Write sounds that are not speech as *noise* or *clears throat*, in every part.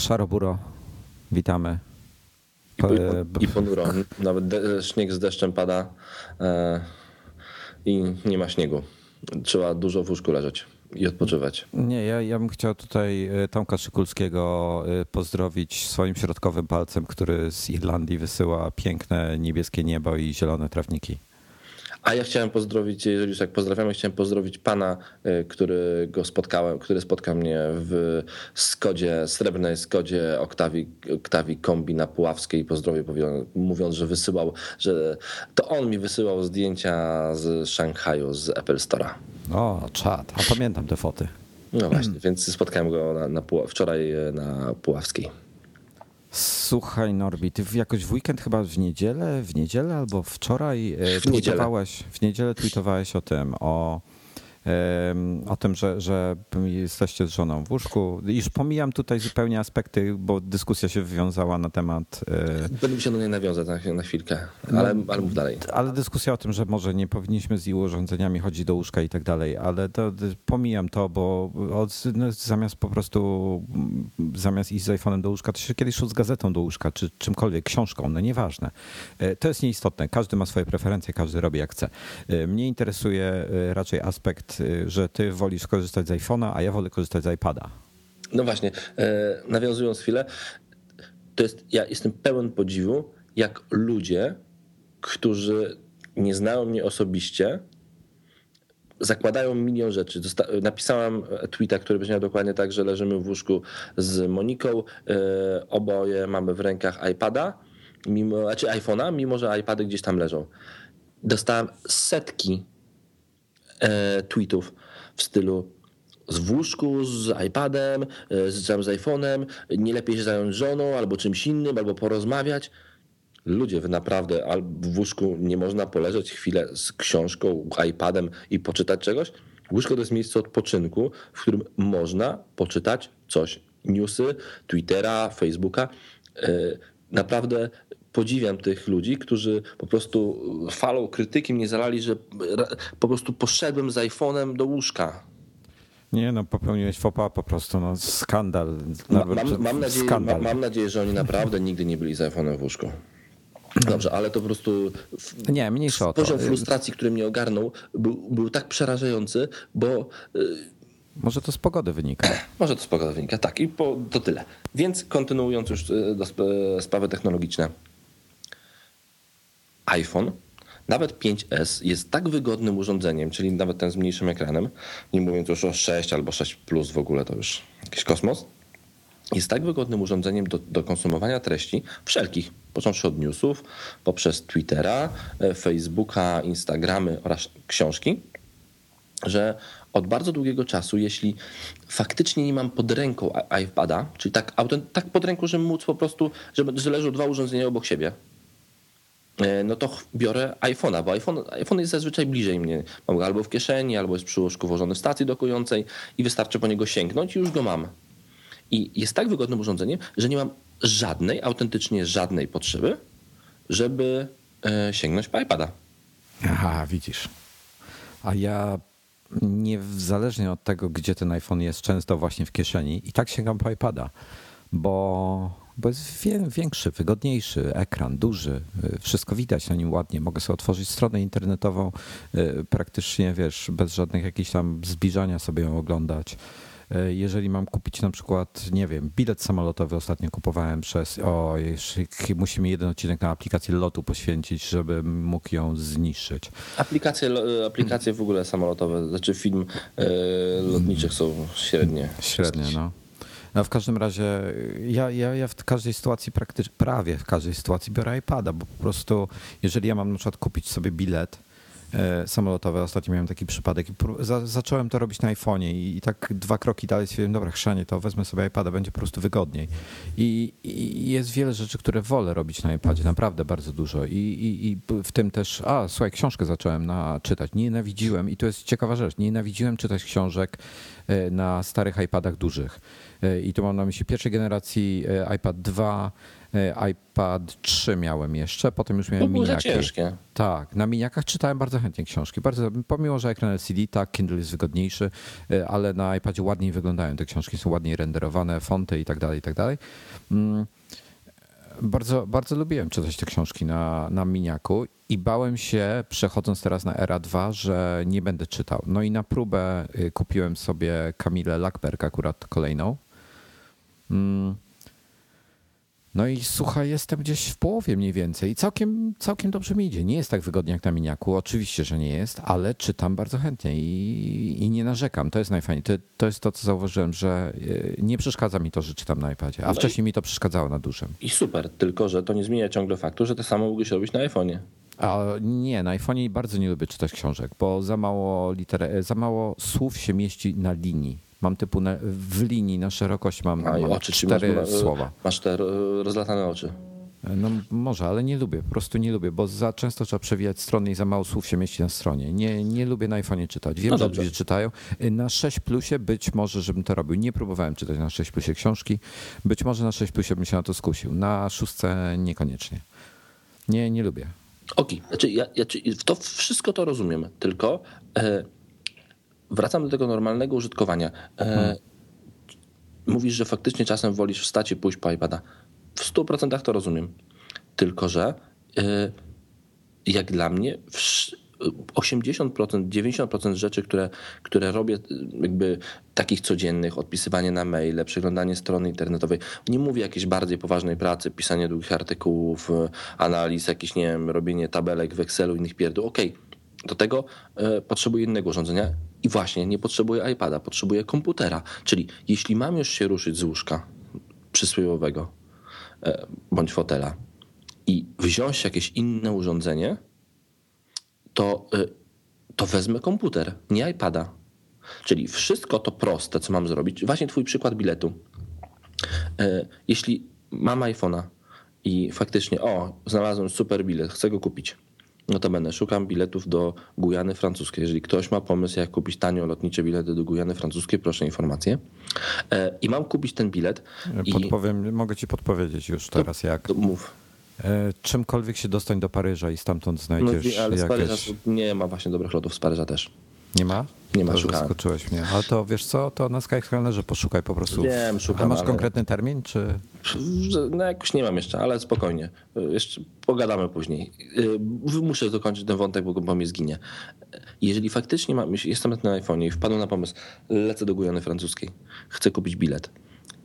szaroburo, witamy. I, i, i ponuro. Nawet de, śnieg z deszczem pada e, i nie ma śniegu. Trzeba dużo w łóżku leżeć i odpoczywać. Nie, ja, ja bym chciał tutaj e, Tomka Szykulskiego e, pozdrowić swoim środkowym palcem, który z Irlandii wysyła piękne niebieskie niebo i zielone trawniki. A ja chciałem pozdrowić, jeżeli już tak pozdrawiamy, chciałem pozdrowić pana, y, który go spotkałem, który spotkał mnie w Skodzie, srebrnej Skodzie Octavii, Octavii Kombi na Puławskiej. Pozdrowię, mówiąc, że wysyłał, że to on mi wysyłał zdjęcia z Szanghaju, z Apple Store'a. O, czad, a pamiętam te foty. No właśnie, więc spotkałem go na, na wczoraj na Puławskiej. Słuchaj Norbi, ty jakoś w weekend chyba w niedzielę, w niedzielę albo wczoraj e, w w niedzielę tweetowałeś o tym, o o tym, że, że jesteście z żoną w łóżku. Już pomijam tutaj zupełnie aspekty, bo dyskusja się wywiązała na temat. E, Będę się do niej nawiązać na, na chwilkę, ale, no, ale mów dalej. Ale dyskusja o tym, że może nie powinniśmy z jej urządzeniami chodzić do łóżka i tak dalej, ale to, pomijam to, bo od, no, zamiast po prostu zamiast iść z iPhone'em do łóżka, to się kiedyś szło z gazetą do łóżka, czy czymkolwiek, książką, no nieważne. E, to jest nieistotne. Każdy ma swoje preferencje, każdy robi jak chce. E, mnie interesuje raczej aspekt Y, że ty wolisz korzystać z iPhone'a, a ja wolę korzystać z iPada. No właśnie, e, nawiązując chwilę, to jest, ja jestem pełen podziwu, jak ludzie, którzy nie znają mnie osobiście, zakładają milion rzeczy. napisałam tweeta, który brzmiał dokładnie tak, że leżymy w łóżku z Moniką, e, oboje mamy w rękach iPada, mimo, znaczy iPhone'a, mimo że iPady gdzieś tam leżą. Dostałem setki E, tweetów w stylu z wózku, z iPadem, e, z, z iPhone'em, nie lepiej się zająć żoną albo czymś innym, albo porozmawiać. Ludzie, wy naprawdę w łóżku nie można poleżeć chwilę z książką, iPadem i poczytać czegoś. Łóżko to jest miejsce odpoczynku, w którym można poczytać coś. Newsy, Twittera, Facebooka. E, naprawdę podziwiam tych ludzi, którzy po prostu falą krytyki mnie zalali, że po prostu poszedłem z iPhone'em do łóżka. Nie no, popełniłeś fopa po prostu, no skandal. Ma, mam, mam, nadzieję, skandal. mam nadzieję, że oni naprawdę nigdy nie byli z iPhone'em w łóżku. Dobrze, ale to po prostu. Nie, mniejsza o to. Poziom frustracji, który mnie ogarnął, był, był tak przerażający, bo. Y, Może to z pogody wynika. *clears throat* Może to z pogody wynika, tak. I po, to tyle. Więc kontynuując już y, do sprawy technologiczne iPhone, nawet 5S jest tak wygodnym urządzeniem, czyli nawet ten z mniejszym ekranem, nie mówiąc już o 6 albo 6 Plus w ogóle, to już jakiś kosmos, jest tak wygodnym urządzeniem do, do konsumowania treści wszelkich, począwszy od newsów, poprzez Twittera, e, Facebooka, Instagramy oraz książki, że od bardzo długiego czasu, jeśli faktycznie nie mam pod ręką iPada, czyli tak, tak pod ręką, żeby móc po prostu, żeby, że leżą dwa urządzenia obok siebie, no to biorę iPhone'a, bo iPhone, iPhone jest zazwyczaj bliżej mnie. Mam go albo w kieszeni, albo jest przy łóżku włożony w stacji dokującej i wystarczy po niego sięgnąć i już go mam. I jest tak wygodnym urządzeniem, że nie mam żadnej, autentycznie żadnej potrzeby, żeby e, sięgnąć po iPada. Aha, widzisz. A ja niezależnie od tego, gdzie ten iPhone jest, często właśnie w kieszeni i tak sięgam po iPada, bo bo jest większy, wygodniejszy ekran, duży, y, wszystko widać na nim ładnie. Mogę sobie otworzyć stronę internetową, y, praktycznie wiesz, bez żadnych jakichś tam zbliżania sobie ją oglądać. Y, jeżeli mam kupić na przykład, nie wiem, bilet samolotowy ostatnio kupowałem przez, o, musimy jeden odcinek na aplikację lotu poświęcić, żeby mógł ją zniszczyć. Aplikacje, aplikacje w ogóle samolotowe, znaczy film lotniczych są średnie. Średnie, no. No w każdym razie ja, ja, ja w każdej sytuacji praktycznie, prawie w każdej sytuacji biorę iPada, bo po prostu jeżeli ja mam na przykład kupić sobie bilet e, samolotowy, ostatnio miałem taki przypadek i za, zacząłem to robić na iPhone'ie i, i, tak dwa kroki dalej stwierdziłem, dobra chrzanie, to wezmę sobie iPada, będzie po prostu wygodniej. I, I, jest wiele rzeczy, które wolę robić na iPadzie, naprawdę bardzo dużo. I, i, w tym też, a słuchaj, książkę zacząłem na, czytać, nienawidziłem i to jest ciekawa rzecz, nienawidziłem czytać książek e, na starych iPadach dużych. E, i tu mam na myśli pierwszej generacji iPad 2, E, iPad 3 miałem jeszcze, potem już miałem to miniaki. ciężkie. Tak, na miniakach czytałem bardzo chętnie książki. Bardzo, pomimo, że ekran LCD, tak, Kindle jest wygodniejszy, e, ale na iPadzie ładniej wyglądają te książki, są ładniej renderowane, fonty i tak dalej, i tak dalej. Mm, Bardzo, bardzo lubiłem czytać te książki na, na miniaku i bałem się, przechodząc teraz na Era 2, że nie będę czytał. No i na próbę y, kupiłem sobie Kamilę Lackberg, akurat kolejną. Mm. No i słuchaj, jestem gdzieś w połowie mniej więcej i całkiem, całkiem dobrze mi idzie. Nie jest tak wygodnie jak na miniaku, oczywiście, że nie jest, ale czytam bardzo chętnie i, i nie narzekam. To jest najfajniej. To, to jest to, co zauważyłem, że y, nie przeszkadza mi to, że czytam na iPadzie, a No i- wcześniej mi to przeszkadzało na dużym. I super, tylko że to nie zmienia ciągle faktu, że to samo mógłbyś robić na iPhone'ie. A nie, na iPhone'ie bardzo nie lubię czytać książek, bo za mało liter, za mało słów się mieści na linii. Mam typu na, w linii na szerokość mam, A mam oczy cztery masz, słowa. Masz te e, rozlatane oczy. No może, ale nie lubię, po prostu nie lubię, bo za często trzeba przewijać strony i za mało słów się mieści na stronie. Nie, nie lubię na iPhone'ie czytać. Wiem, No że ludzie czytają. Na 6 plusie być może, żebym to robił. Nie próbowałem czytać na 6 plusie książki. Być może na 6 plusie bym się na to skusił. Na szóstce niekoniecznie. Nie, nie lubię. Okej, znaczy ja, ja, to wszystko to rozumiem, tylko e, wracam do tego normalnego użytkowania. E, Mówisz, że faktycznie czasem wolisz wstać i pójść po iPada. W 100% to rozumiem. Tylko, że e, jak dla mnie wsz- 80%, 90% rzeczy, które, które robię, jakby takich codziennych, odpisywanie na maile, przeglądanie strony internetowej, nie mówię jakiejś bardziej poważnej pracy, pisanie długich artykułów, analiz, jakieś, nie wiem, robienie tabelek w Excelu, innych pierdół. Okej, do tego e, potrzebuję innego urządzenia i właśnie nie potrzebuję iPada, potrzebuję komputera. Czyli jeśli mam już się ruszyć z łóżka przysłowiowego e, bądź fotela i wziąć jakieś inne urządzenie, to, y, to wezmę komputer, nie iPada. Czyli wszystko to proste, co mam zrobić. Właśnie twój przykład biletu. Y, Jeśli mam iPhone'a i faktycznie, o, znalazłem super bilet, chcę go kupić, no to będę szukam biletów do Gujany Francuskiej. Jeżeli ktoś ma pomysł, jak kupić tanio lotnicze bilety do Gujany Francuskiej, proszę informację. Y, I mam kupić ten bilet i Podpowiem, mogę ci podpowiedzieć już teraz jak. to mów. E, Czymkolwiek się dostań do Paryża i stamtąd No, znajdziesz ale z Paryża jakieś... nie ma właśnie dobrych lotów z Paryża też. Nie ma? Nie ma, To szukałem. Zaskoczyłeś mnie. Ale to wiesz co, to na Skyscannerze poszukaj po prostu. Wiem, szukam, A masz ale- konkretny termin, czy... No jakoś nie mam jeszcze, ale spokojnie. Jeszcze pogadamy później. Yy, Muszę dokończyć ten wątek, bo, bo mnie zginie. Jeżeli faktycznie mam, jestem na iPhone'ie i wpadłem na pomysł, lecę do Gujany Francuskiej, chcę kupić bilet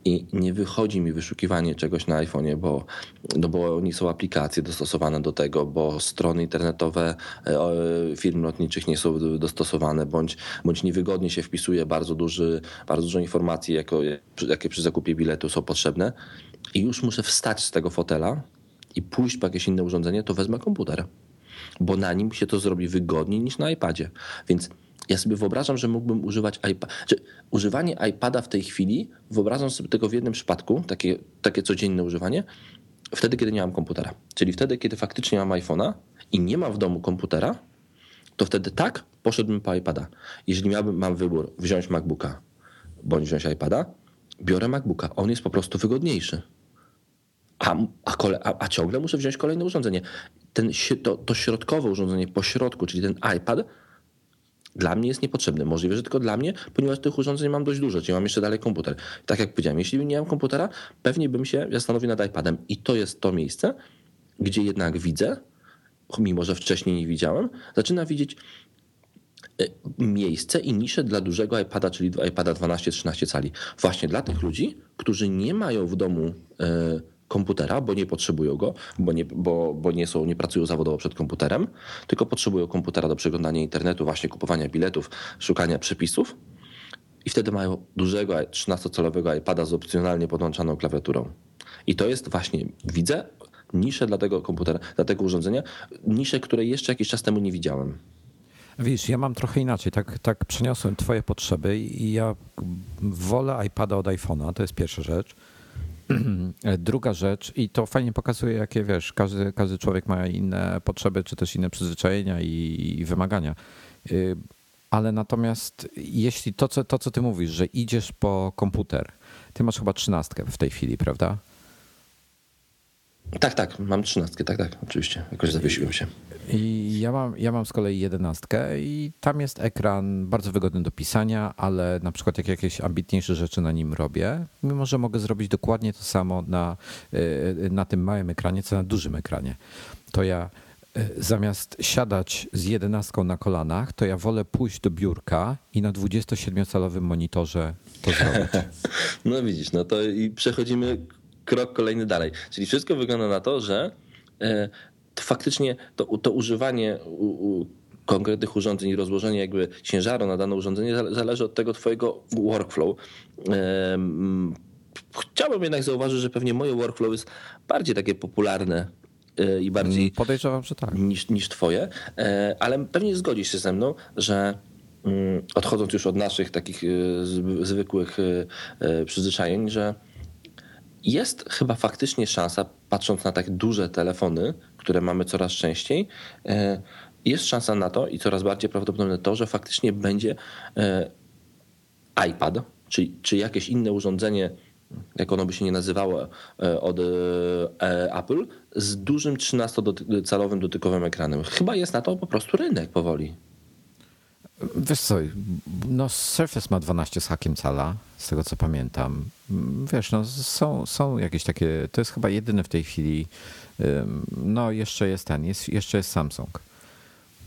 i nie wychodzi mi wyszukiwanie czegoś na iPhone'ie, bo, no bo nie są aplikacje dostosowane do tego, bo strony internetowe e, firm lotniczych nie są do- dostosowane, bądź, bądź niewygodnie się wpisuje bardzo, duży, bardzo dużo informacji, jako, jakie przy zakupie biletu są potrzebne i już muszę wstać z tego fotela i pójść po jakieś inne urządzenie, to wezmę komputer, bo na nim się to zrobi wygodniej niż na iPadzie. Więc ja sobie wyobrażam, że mógłbym używać iPada. Używanie iPada w tej chwili, wyobrażam sobie tego w jednym przypadku, takie, takie codzienne używanie, wtedy, kiedy nie mam komputera. Czyli wtedy, kiedy faktycznie mam iPhone'a i nie mam w domu komputera, to wtedy tak poszedłbym po iPada. Jeżeli miałbym, mam wybór wziąć MacBooka bądź wziąć iPada, biorę MacBooka. On jest po prostu wygodniejszy. A, a, kole, a, a ciągle muszę wziąć kolejne urządzenie. Ten, to, to środkowe urządzenie po środku, czyli ten iPad, dla mnie jest niepotrzebny. Możliwe, że tylko dla mnie, ponieważ tych urządzeń mam dość dużo, czyli mam jeszcze dalej komputer. Tak jak powiedziałem, jeśli nie mam komputera, pewnie bym się zastanowił nad iPadem. I to jest to miejsce, gdzie jednak widzę, mimo że wcześniej nie widziałem, zaczyna widzieć e, miejsce i niszę dla dużego iPada, czyli iPada 12-13 cali. Właśnie dla tych ludzi, którzy nie mają w domu e, komputera, bo nie potrzebują go, bo nie, bo, bo nie, są, nie pracują zawodowo przed komputerem, tylko potrzebują komputera do przeglądania internetu, właśnie kupowania biletów, szukania przepisów. I wtedy mają dużego 13-calowego iPada z opcjonalnie podłączaną klawiaturą. I to jest właśnie, widzę, niszę dla tego komputera, dla tego urządzenia, niszę, której jeszcze jakiś czas temu nie widziałem. Widzisz, ja mam trochę inaczej. Tak, tak przeniosłem twoje potrzeby i ja wolę iPada od iPhone'a, to jest pierwsza rzecz. *clears throat* Druga rzecz, i to fajnie pokazuje, jakie wiesz, każdy, każdy człowiek ma inne potrzeby, czy też inne przyzwyczajenia i, i wymagania. Y, Ale natomiast jeśli to co, to, co ty mówisz, że idziesz po komputer, ty masz chyba trzynastkę w tej chwili, prawda? Tak, tak, mam trzynastkę, tak, tak, oczywiście. Jakoś zawiesiłem się. I ja mam, ja mam z kolei jedenastkę i tam jest ekran bardzo wygodny do pisania, ale na przykład jak jakieś ambitniejsze rzeczy na nim robię, mimo że mogę zrobić dokładnie to samo na, y, na tym małym ekranie, co na dużym ekranie, to ja y, zamiast siadać z jedenastką na kolanach, to ja wolę pójść do biurka i na 27-calowym monitorze to zrobić. *laughs* No widzisz, no to i przechodzimy krok kolejny dalej. Czyli wszystko wygląda na to, że e, to faktycznie to, to używanie u, u konkretnych urządzeń i rozłożenie jakby ciężaru na dane urządzenie zależy od tego twojego workflow. E, chciałbym jednak zauważyć, że pewnie moje workflow jest bardziej takie popularne e, i bardziej. Mm, podejrzewam, że tak. Niż, niż twoje, ale pewnie zgodzisz się ze mną, że mm, odchodząc już od naszych takich zwykłych przyzwyczajeń, że jest chyba faktycznie szansa, patrząc na tak duże telefony, które mamy coraz częściej, e, jest szansa na to i coraz bardziej prawdopodobne to, że faktycznie będzie e, iPad, czy, czy jakieś inne urządzenie, jak ono by się nie nazywało, e, od Apple, z dużym 13-calowym dotykowym ekranem. Chyba jest na to po prostu rynek powoli. Wiesz co, no Surface ma 12 z hakiem cala, z tego co pamiętam. Wiesz, no są, są jakieś takie, to jest chyba jedyny w tej chwili, no jeszcze jest ten, jest, jeszcze jest Samsung.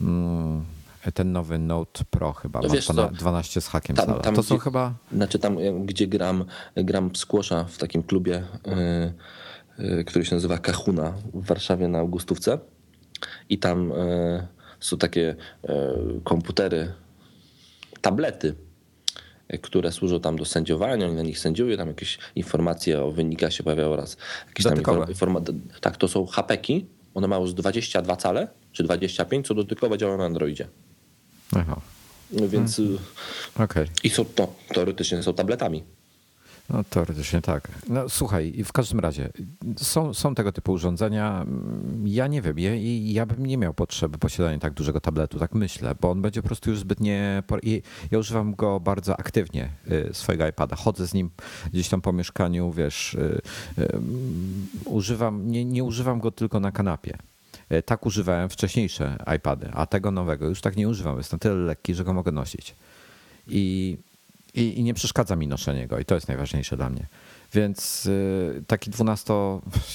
Mm, ten nowy Note Pro chyba, no ma 12 z hakiem tam, cala. Tam, to są gdzie, chyba... Znaczy tam, gdzie gram, gram squasha w takim klubie, yy, yy, który się nazywa Kahuna w Warszawie na Augustówce i tam... Yy, są takie e, komputery, tablety, e, które służą tam do sędziowania, oni na nich sędziują, tam jakieś informacje o wynikach się pojawiają oraz jakieś tam informacje. Tak, to są hapeki, one mają z 22 cale, czy 25, co dotykowo działają na Androidzie. Aha. Więc. Hmm. Okay. I są to teoretycznie są tabletami. No teoretycznie tak. No słuchaj, w każdym razie są, są tego typu urządzenia. Ja nie wiem, ja, ja bym nie miał potrzeby posiadania tak dużego tabletu, tak myślę, bo on będzie po prostu już zbytnie... Ja używam go bardzo aktywnie, y, swojego iPada. Chodzę z nim gdzieś tam po mieszkaniu, wiesz, y, y, używam, nie, nie używam go tylko na kanapie. Tak używałem wcześniejsze iPady, a tego nowego już tak nie używam. Jest na tyle lekki, że go mogę nosić. I i, I, nie przeszkadza mi noszenie go i to jest najważniejsze dla mnie. Więc y, taki 12,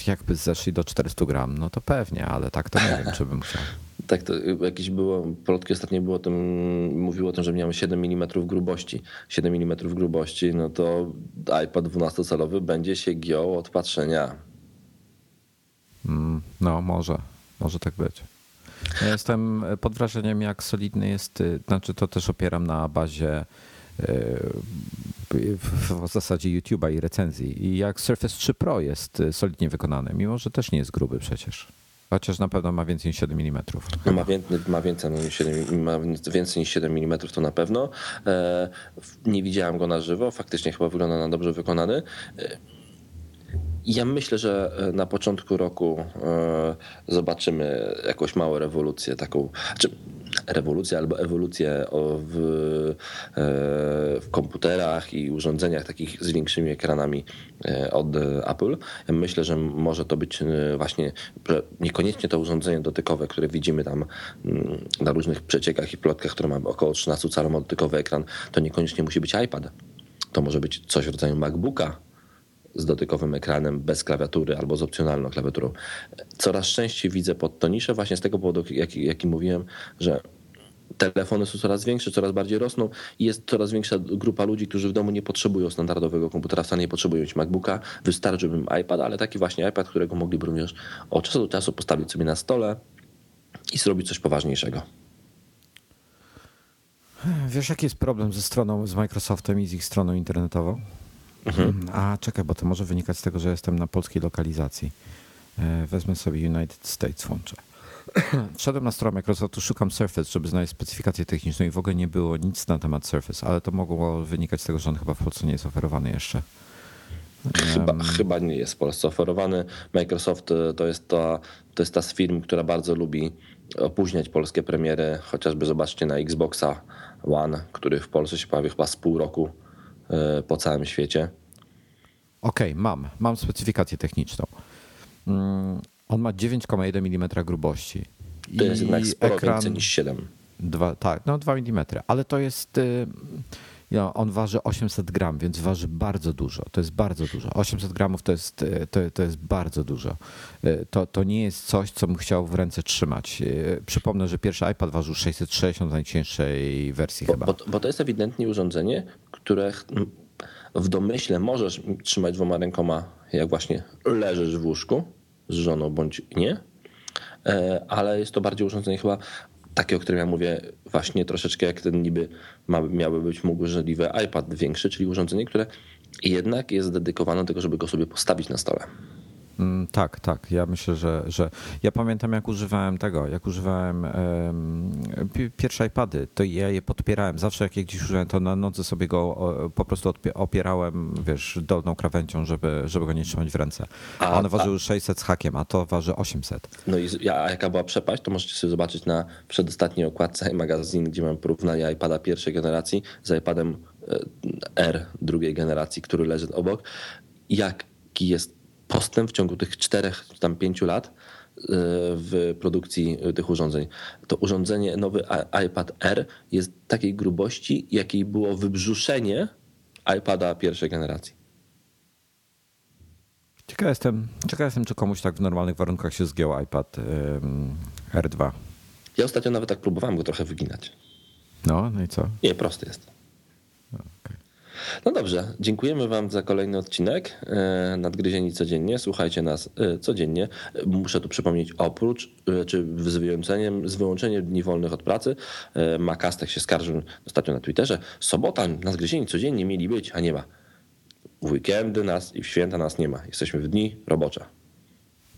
jakby zeszli do 400 gram, no to pewnie, ale tak to nie wiem, czy bym chciał. *laughs* Tak, to jakieś było, plotki ostatnio było o tym, mówiło o tym, że miałem 7 mm grubości. 7 mm grubości, no to iPad 12-calowy będzie się giął od patrzenia. Mm, no, może, może tak być. Ja jestem pod wrażeniem, jak solidny jest, y, znaczy to też opieram na bazie w zasadzie YouTube'a i recenzji. I jak Surface 3 Pro jest y, solidnie wykonany, mimo że też nie jest gruby przecież. Chociaż na pewno ma więcej niż 7 mm. No ma, więcej, ma, więcej niż 7, ma więcej niż 7 mm to na pewno. E, nie widziałem go na żywo, faktycznie chyba wygląda na dobrze wykonany. E, ja myślę, że e, na początku roku zobaczymy jakąś małą rewolucję, taką. Znaczy, rewolucję albo ewolucję w, e, w komputerach i urządzeniach takich z większymi ekranami e, od Apple. Myślę, że może to być e, właśnie niekoniecznie to urządzenie dotykowe, które widzimy tam mm, na różnych przeciekach i plotkach, które ma około 13 calów dotykowy ekran, to niekoniecznie musi być iPad. To może być coś w rodzaju MacBooka, z dotykowym ekranem, bez klawiatury albo z opcjonalną klawiaturą. Coraz częściej widzę pod to niszę właśnie z tego powodu, jaki, jaki mówiłem, że telefony są coraz większe, coraz bardziej rosną i jest coraz większa grupa ludzi, którzy w domu nie potrzebują standardowego komputera, wcale nie potrzebują mieć MacBooka, wystarczy bym iPad, ale taki właśnie iPad, którego mogliby również od czasu do czasu postawić sobie na stole i zrobić coś poważniejszego. Wiesz, jaki jest problem ze stroną, z Microsoftem i z ich stroną internetową? Mhm. A czekaj, bo to może wynikać z tego, że jestem na polskiej lokalizacji. E, wezmę sobie United States, włączę. *clears throat* Wszedłem na stronę Microsoftu, szukam Surface, żeby znaleźć specyfikację techniczną i w ogóle nie było nic na temat Surface, ale to mogło wynikać z tego, że on chyba w Polsce nie jest oferowany jeszcze. Chyba, um, chyba nie jest w Polsce oferowany. Microsoft e, to jest, ta, to jest ta z firm, która bardzo lubi opóźniać polskie premiery. Chociażby zobaczcie na Xboxa One, który w Polsce się pojawi chyba z pół roku po całym świecie. Okej, okay, mam. Mam specyfikację techniczną. Mm, on ma 9,1 mm grubości. To jest jednak sporo więcej niż 7. Dwa, tak, no 2 mm, ale to jest. y, Ja, on waży 800 gram, więc waży bardzo dużo. To jest bardzo dużo. 800 gramów to jest, y, to, to jest bardzo dużo. Y, To, to nie jest coś, co bym chciał w ręce trzymać. Przypomnę, że pierwszy iPad ważył 660 w najcięższej wersji Bo, chyba. bo, bo to jest ewidentnie urządzenie, które w domyśle możesz trzymać dwoma rękoma, jak właśnie leżysz w łóżku z żoną bądź nie, E, ale jest to bardziej urządzenie chyba takie, o którym ja mówię, właśnie troszeczkę jak ten niby ma, miały być możliwe iPad większy, czyli urządzenie, które jednak jest dedykowane do tego, żeby go sobie postawić na stole. Mm, Tak, tak. Ja myślę, że, że ja pamiętam, jak używałem tego, jak używałem em, pi- pierwsze iPady, to ja je podpierałem. Zawsze jak je gdzieś używałem, to na nodze sobie go o, po prostu opierałem, wiesz, dolną krawędzią, żeby, żeby go nie trzymać w ręce. A A- one ważyły 600 z hakiem, a to waży 800. No i a jaka była przepaść, to możecie sobie zobaczyć na przedostatniej okładce magazyn, gdzie mam porównanie iPada pierwszej generacji z iPadem e, R drugiej generacji, który leży obok. Jaki jest postęp w ciągu tych czterech tam pięciu lat e, w produkcji e, tych urządzeń. To urządzenie, nowy iPad R jest takiej grubości, jakiej było wybrzuszenie iPada pierwszej generacji. Ciekaw jestem, ciekaw jestem, czy komuś tak w normalnych warunkach się zgiął iPad em, R2. Ja ostatnio nawet tak próbowałem go trochę wyginać. No, no i co? Nie, prosty jest. No dobrze, dziękujemy Wam za kolejny odcinek e, Nadgryzieni Codziennie. Słuchajcie nas e, codziennie. Muszę tu przypomnieć, oprócz, e, czy z wyłączeniem, z wyłączeniem dni wolnych od pracy, Makastek się skarżył ostatnio na Twitterze, sobota, Nadgryzieni Codziennie mieli być, a nie ma. W weekendy nas i w święta nas nie ma. Jesteśmy w dni robocze.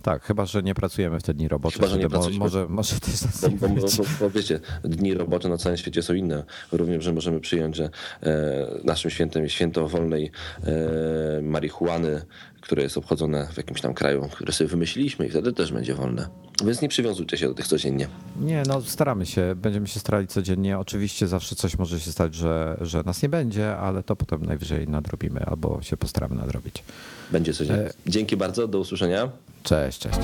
Tak, chyba, że nie pracujemy w te dni robocze. Chyba, że nie pracujemy. może, może też nas Bo, bo, bo, bo wiecie, dni robocze na całym świecie są inne. Również, że możemy przyjąć, że e, naszym świętem jest święto wolnej e, marihuany, które jest obchodzone w jakimś tam kraju, które sobie wymyśliliśmy i wtedy też będzie wolne. Więc nie przywiązujcie się do tych codziennie. Nie, no staramy się, będziemy się starali codziennie. Oczywiście zawsze coś może się stać, że, że nas nie będzie, ale to potem najwyżej nadrobimy albo się postaramy nadrobić. Będzie codziennie. Dzięki bardzo, do usłyszenia. Cześć, cześć.